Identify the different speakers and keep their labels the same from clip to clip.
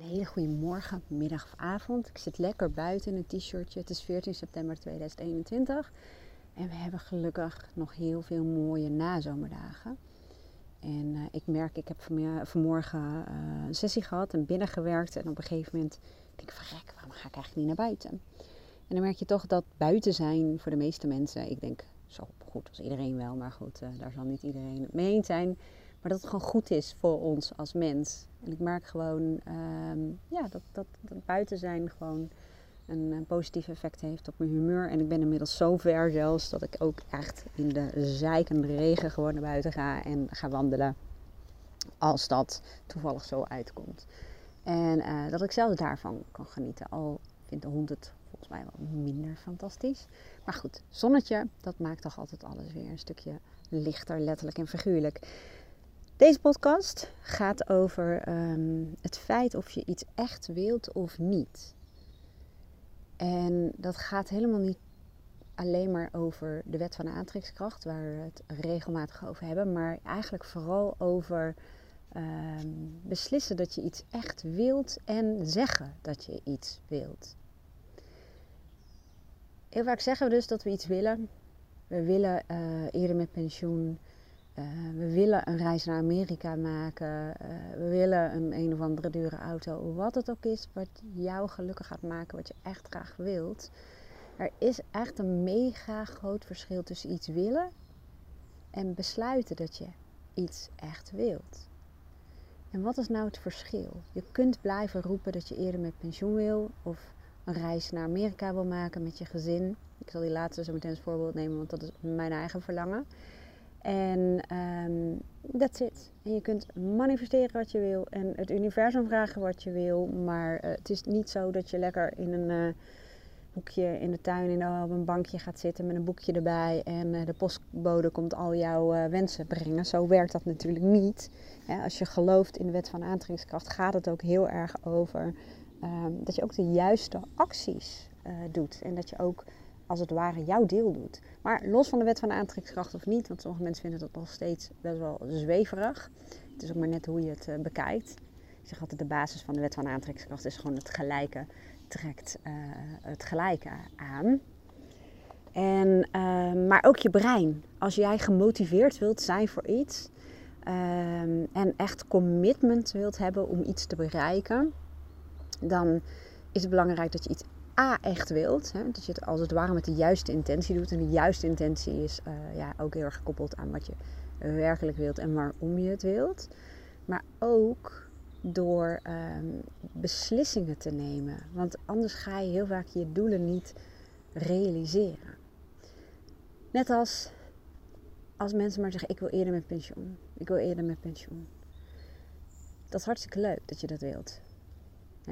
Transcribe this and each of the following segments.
Speaker 1: Een hele goede morgen, middag of avond. Ik zit lekker buiten in een t-shirtje. Het is 14 september 2021. En we hebben gelukkig nog heel veel mooie nazomerdagen. En uh, ik merk, ik heb vanmorgen een sessie gehad en binnengewerkt. En op een gegeven moment denk ik van gek, waarom ga ik eigenlijk niet naar buiten? En dan merk je toch dat buiten zijn voor de meeste mensen, ik denk zo goed als iedereen wel, maar goed, uh, daar zal niet iedereen het mee eens zijn. Maar dat het gewoon goed is voor ons als mens. En ik merk gewoon um, ja, dat, dat, buiten zijn gewoon een, positief effect heeft op mijn humeur. En ik ben inmiddels zo ver zelfs dat ik ook echt in de zijkende regen gewoon naar buiten ga en ga wandelen. Als dat toevallig zo uitkomt. En uh, dat ik zelfs daarvan kan genieten. Al vindt de hond het volgens mij wel minder fantastisch. Maar goed, zonnetje, dat maakt toch altijd alles weer een stukje lichter, letterlijk en figuurlijk. Deze podcast gaat over um, het feit of je iets echt wilt of niet. En dat gaat helemaal niet alleen maar over de wet van de aantrekkingskracht, waar we het regelmatig over hebben, maar eigenlijk vooral over um, beslissen dat je iets echt wilt en zeggen dat je iets wilt. Heel vaak zeggen we dus dat we iets willen. We willen uh, eerder met pensioen. Uh, we willen een reis naar Amerika maken. Uh, we willen een een of andere dure auto. Wat het ook is wat jou gelukkig gaat maken, wat je echt graag wilt. Er is echt een mega groot verschil tussen iets willen en besluiten dat je iets echt wilt. En wat is nou het verschil? Je kunt blijven roepen dat je eerder met pensioen wil of een reis naar Amerika wil maken met je gezin. Ik zal die laatste zo meteen als voorbeeld nemen, want dat is mijn eigen verlangen. En dat um, it. En je kunt manifesteren wat je wil en het universum vragen wat je wil. Maar uh, het is niet zo dat je lekker in een uh, hoekje in de tuin in, op een bankje gaat zitten met een boekje erbij. En uh, de postbode komt al jouw wensen brengen. Zo werkt dat natuurlijk niet. Als je gelooft in de wet van aantrekkingskracht gaat het ook heel erg over um, dat je ook de juiste acties doet. En dat je ook als het ware jouw deel doet. Maar los van de wet van de aantrekkingskracht of niet, want sommige mensen vinden dat nog steeds best wel zweverig. Het is ook maar net hoe je het uh, bekijkt. Ik zeg altijd, de basis van de wet van aantrekkingskracht is gewoon het gelijke trekt uh, het gelijke aan. En, uh, maar ook je brein. Als jij gemotiveerd wilt zijn voor iets ehm, en echt commitment wilt hebben om iets te bereiken, dan is het belangrijk dat je iets A echt wilt. Hè, dat je het als het ware met de juiste intentie doet. En de juiste intentie is uh, ja, ook heel erg gekoppeld aan wat je werkelijk wilt en waarom je het wilt. Maar ook door um, beslissingen te nemen. Want anders ga je heel vaak je doelen niet realiseren. Net als als mensen maar zeggen: Ik wil eerder met pensioen. Ik wil eerder met pensioen. Dat is hartstikke leuk dat je dat wilt.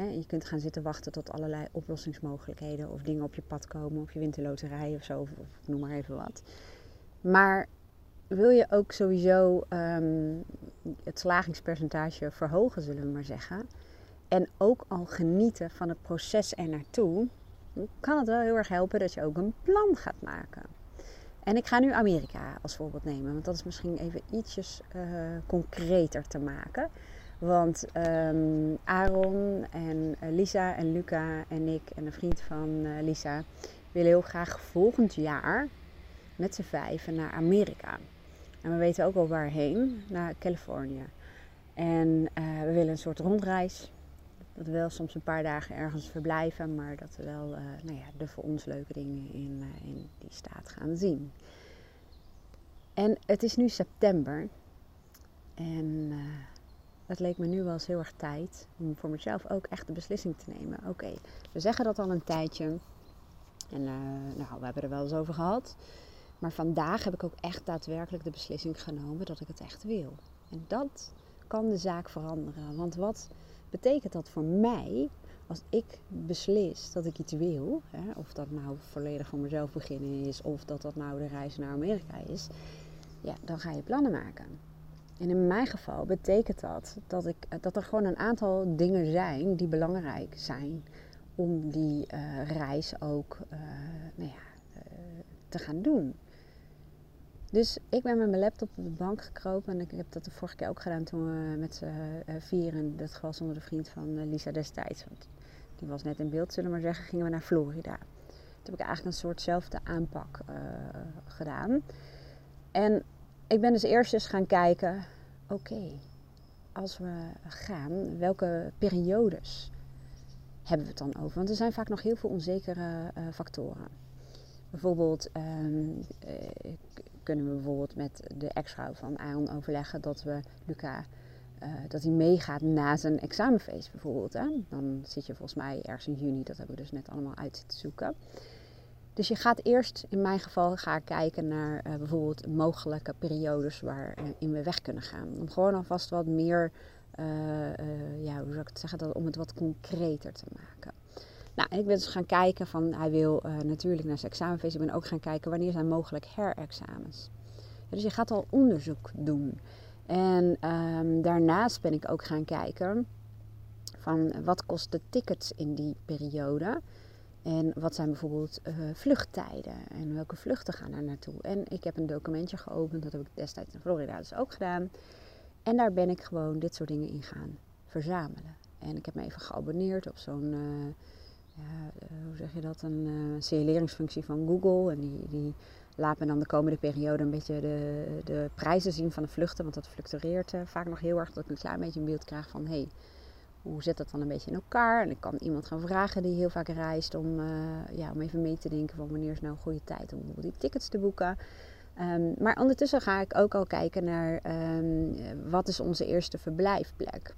Speaker 1: Je kunt gaan zitten wachten tot allerlei oplossingsmogelijkheden of dingen op je pad komen, of je wint de loterij of zo, of, noem maar even wat. Maar wil je ook sowieso um, het slagingspercentage verhogen, zullen we maar zeggen. En ook al genieten van het proces er naartoe, kan het wel heel erg helpen dat je ook een plan gaat maken. En ik ga nu Amerika als voorbeeld nemen, want dat is misschien even ietsjes uh, concreter te maken. Want um, Aaron en Lisa en Luca en ik en een vriend van uh, Lisa willen heel graag volgend jaar met z'n vijven naar Amerika. En we weten ook al waarheen, naar Californië. En uh, we willen een soort rondreis. Dat we wel soms een paar dagen ergens verblijven, maar dat we wel nou ja, de voor ons leuke dingen in, in die staat gaan zien. En het is nu september. En het leek me nu wel eens heel erg tijd om voor mezelf ook echt de beslissing te nemen. Oké, we zeggen dat al een tijdje. En nou, we hebben er wel eens over gehad. Maar vandaag heb ik ook echt daadwerkelijk de beslissing genomen dat ik het echt wil. En dat kan de zaak veranderen. Want wat betekent dat voor mij als ik beslis dat ik iets wil? Hè, of dat nou volledig voor mezelf beginnen is, of dat dat nou de reis naar Amerika is. Ja, dan ga je plannen maken. En in mijn geval betekent dat dat, ik, dat er gewoon een aantal dingen zijn die belangrijk zijn om die uh, reis ook uh, nou ja, te gaan doen. Dus ik ben met mijn laptop op de bank gekropen. En ik heb dat de vorige keer ook gedaan toen we met z'n vieren. Dat was onder de vriend van Lisa destijds. Want die was net in beeld, zullen we maar zeggen. Gingen we naar Florida. Toen heb ik eigenlijk een soortzelfde aanpak gedaan. En ik ben dus eerst eens gaan kijken. Oké, als we gaan, welke periodes hebben we het dan over? Want er zijn vaak nog heel veel onzekere uh, factoren. Bijvoorbeeld um, uh, kunnen we bijvoorbeeld met de ex-vrouw van Aaron overleggen dat we Luca uh, dat hij meegaat na zijn examenfeest bijvoorbeeld. Hè? Dan zit je volgens mij ergens in juni, dat hebben we dus net allemaal uit te zoeken. Dus je gaat eerst, in mijn geval, ga ik kijken naar uh, bijvoorbeeld mogelijke periodes waarin we weg kunnen gaan. Om gewoon alvast wat meer, uh, ja, hoe zou ik het zeggen, dat, om het wat concreter te maken. Nou, ik ben dus gaan kijken van, hij wil natuurlijk naar zijn examenfeest. Ik ben ook gaan kijken wanneer zijn mogelijk herexamens. Dus je gaat al onderzoek doen. En um, daarnaast ben ik ook gaan kijken van wat kost de tickets in die periode. En wat zijn bijvoorbeeld uh, vluchttijden en welke vluchten gaan er naartoe. En ik heb een documentje geopend, dat heb ik destijds in Florida dus ook gedaan. En daar ben ik gewoon dit soort dingen in gaan verzamelen. En ik heb me even geabonneerd op zo'n, uh, ja, uh, hoe zeg je dat, een signaleringsfunctie van Google. En die, die laat me dan de komende periode een beetje de, de prijzen zien van de vluchten. Want dat fluctueert vaak nog heel erg, dat ik een klein beetje een beeld krijg van... Hey, hoe zit dat dan een beetje in elkaar? En ik kan iemand gaan vragen die heel vaak reist om, uh, ja, om even mee te denken van wanneer is nou een goede tijd om die tickets te boeken. Um, maar ondertussen ga ik ook al kijken naar um, wat is onze eerste verblijfplek.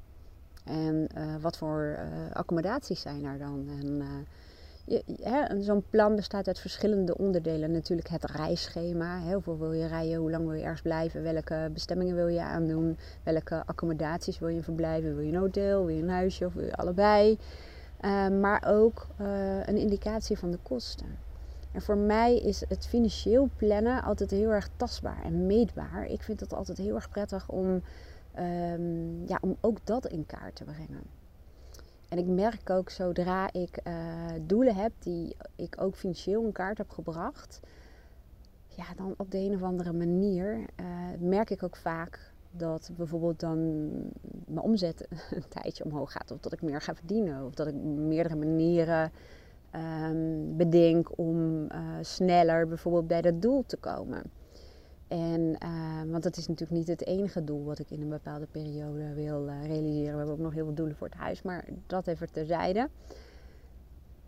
Speaker 1: En uh, wat voor uh, accommodaties zijn er dan? En Zo'n plan bestaat uit verschillende onderdelen. Natuurlijk het reisschema. Hoeveel wil je rijden? Hoe lang wil je ergens blijven? Welke bestemmingen wil je aandoen? Welke accommodaties wil je verblijven? Wil je een hotel? Wil je een huisje? Of wil je allebei? Uh, maar ook uh, een indicatie van de kosten. En voor mij is het financieel plannen altijd heel erg tastbaar en meetbaar. Ik vind het altijd heel erg prettig om, um, ja, om ook dat in kaart te brengen. En ik merk ook zodra ik uh, doelen heb die ik ook financieel in kaart heb gebracht, ja, dan op de een of andere manier uh, merk ik ook vaak dat bijvoorbeeld dan mijn omzet een tijdje omhoog gaat. Of dat ik meer ga verdienen. Of dat ik meerdere manieren um, bedenk om uh, sneller bijvoorbeeld bij dat doel te komen. En, uh, want dat is natuurlijk niet het enige doel wat ik in een bepaalde periode wil uh, realiseren. We hebben ook nog heel veel doelen voor het huis, maar dat even terzijde.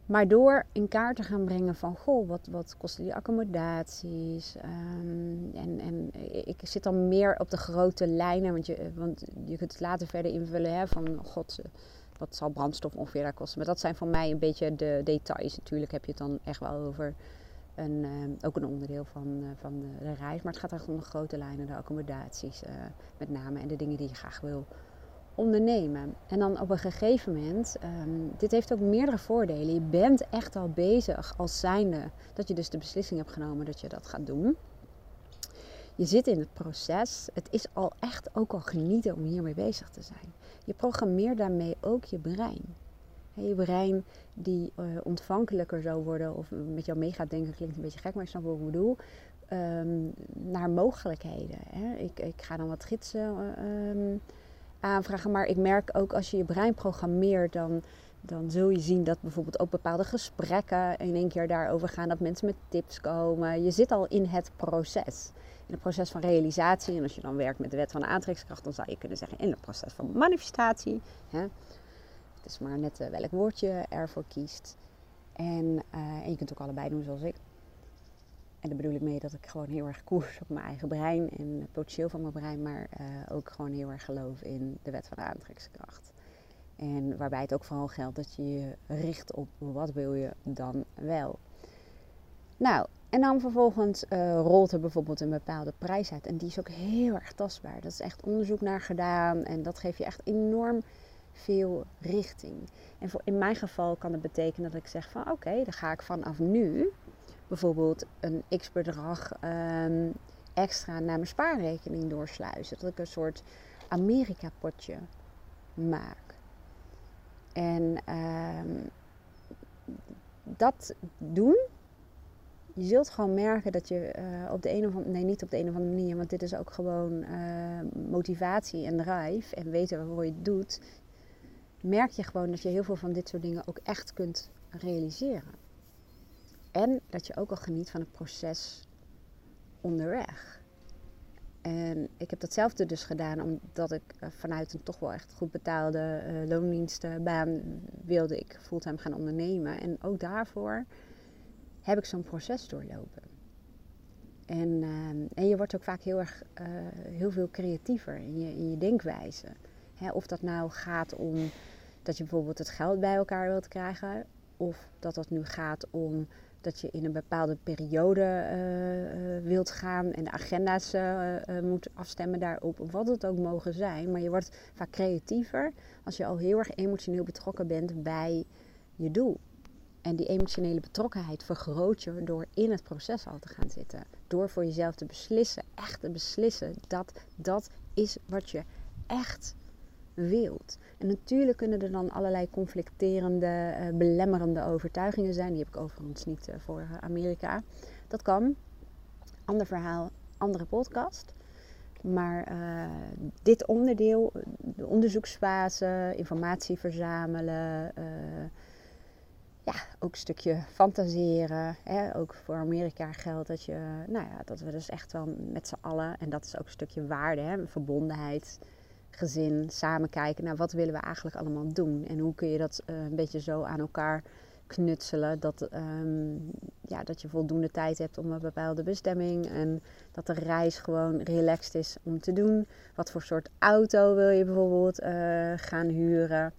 Speaker 1: Maar door in kaart te gaan brengen van, goh, wat, wat kosten die accommodaties? Um, en, en ik zit dan meer op de grote lijnen, want je, want je kunt het later verder invullen hè, van, god, wat zal brandstof ongeveer daar kosten? Maar dat zijn voor mij een beetje de details. Natuurlijk heb je het dan echt wel over uh, ook een onderdeel van, uh, van de, reis. Maar het gaat echt om de grote lijnen, de accommodaties uh, met name en de dingen die je graag wil ondernemen. En dan op een gegeven moment, um, dit heeft ook meerdere voordelen. Je bent echt al bezig als zijnde dat je dus de beslissing hebt genomen dat je dat gaat doen. Je zit in het proces. Het is al echt ook al genieten om hiermee bezig te zijn. Je programmeert daarmee ook je brein je brein die uh, ontvankelijker zou worden of met jou mee gaat denken, klinkt een beetje gek, maar ik snap wat ik bedoel. Um, naar mogelijkheden. Hè. Ik, ik ga dan wat gidsen um, aanvragen, maar ik merk ook als je je brein programmeert, dan, dan zul je zien dat bijvoorbeeld ook bepaalde gesprekken in één keer daarover gaan, dat mensen met tips komen. Je zit al in het proces. In het proces van realisatie. En als je dan werkt met de wet van de aantrekkingskracht, dan zou je kunnen zeggen in het proces van manifestatie. Hè. Het is maar net uh, welk woord je ervoor kiest. En, uh, en je kunt ook allebei doen zoals ik. En daar bedoel ik mee dat ik gewoon heel erg koers op mijn eigen brein en het potentieel van mijn brein, maar uh, ook gewoon heel erg geloof in de wet van de aantrekkingskracht. En waarbij het ook vooral geldt dat je je richt op wat wil je dan wel. Nou, en dan vervolgens rolt er bijvoorbeeld een bepaalde prijs uit. En die is ook heel erg tastbaar. Dat is echt onderzoek naar gedaan. En dat geeft je echt enorm veel richting. En voor, in mijn geval kan het betekenen dat ik zeg van oké, dan ga ik vanaf nu bijvoorbeeld een x bedrag um, extra naar mijn spaarrekening doorsluizen. Dat ik een soort Amerika potje maak. En um, dat doen, je zult gewoon merken dat je uh, op de een of andere nee, niet op de een of andere manier, want dit is ook gewoon uh, motivatie en drive en weten waarvoor je het doet. Merk je gewoon dat je heel veel van dit soort dingen ook echt kunt realiseren. En dat je ook al geniet van het proces onderweg. En ik heb datzelfde dus gedaan omdat ik uh, vanuit een toch wel echt goed betaalde uh, loondienstbaan wilde ik fulltime gaan ondernemen. En ook daarvoor heb ik zo'n proces doorlopen. En, uh, en je wordt ook vaak heel erg uh, heel veel creatiever in je, in je denkwijze. Of dat nou gaat om dat je bijvoorbeeld het geld bij elkaar wilt krijgen. Of dat dat nu gaat om dat je in een bepaalde periode uh, uh, wilt gaan en de agenda's uh, moet afstemmen daarop, wat het ook mogen zijn. Maar je wordt vaak creatiever als je al heel erg emotioneel betrokken bent bij je doel. En die emotionele betrokkenheid vergroot je door in het proces al te gaan zitten. Door voor jezelf te beslissen, echt te beslissen dat dat is wat je echt wilt. En natuurlijk kunnen er dan allerlei conflicterende, uh, belemmerende overtuigingen zijn. Die heb ik overigens niet uh, voor Amerika. Dat kan. Ander verhaal, andere podcast. Maar uh, dit onderdeel, de onderzoeksfase, informatie verzamelen, ja, ook een stukje fantaseren. Hè? Ook voor Amerika geldt dat, je, nou ja, dat we dus echt wel met z'n allen, en dat is ook een stukje waarde, hè? verbondenheid, gezin, samen kijken naar wat willen we eigenlijk allemaal doen. En hoe kun je dat uh, een beetje zo aan elkaar knutselen. Dat, um, ja, dat je voldoende tijd hebt om een bepaalde bestemming. En dat de reis gewoon relaxed is om te doen. Wat voor soort auto wil je bijvoorbeeld uh, gaan huren.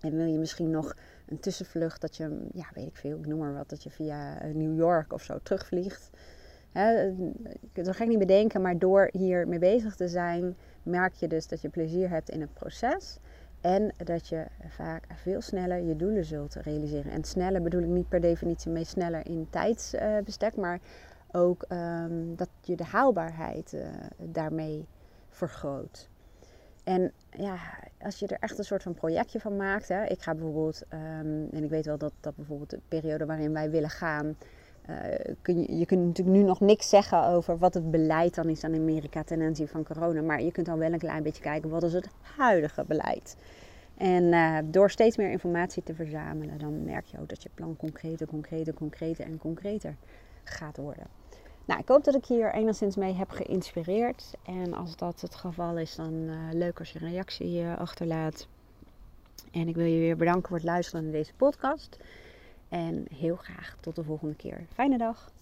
Speaker 1: En wil je misschien nog een tussenvlucht dat je, ja, weet ik veel, ik noem maar wat, dat je via eh, New York of zo terugvliegt. Hè, dat ga ik niet bedenken, maar door hier mee bezig te zijn, merk je dus dat je plezier hebt in het proces. En dat je vaak veel sneller je doelen zult realiseren. En sneller bedoel ik niet per definitie mee sneller in tijdsbestek, maar ook um, dat je de haalbaarheid uh, daarmee vergroot. En ja, als je er echt een soort van projectje van maakt. Hè, ik ga bijvoorbeeld, um, en ik weet wel dat, dat bijvoorbeeld de periode waarin wij willen gaan. Uh, kun je, kunt natuurlijk nu nog niks zeggen over wat het beleid dan is aan Amerika ten aanzien van corona. Maar je kunt dan wel een klein beetje kijken wat is het huidige beleid. En uh, door steeds meer informatie te verzamelen, dan merk je ook dat je plan concreter, concreter, concreter en concreter gaat worden. Nou, ik hoop dat ik hier enigszins mee heb geïnspireerd. En als dat het geval is, dan uh, leuk als je een reactie achterlaat. En ik wil je weer bedanken voor het luisteren naar deze podcast. En heel graag tot de volgende keer. Fijne dag.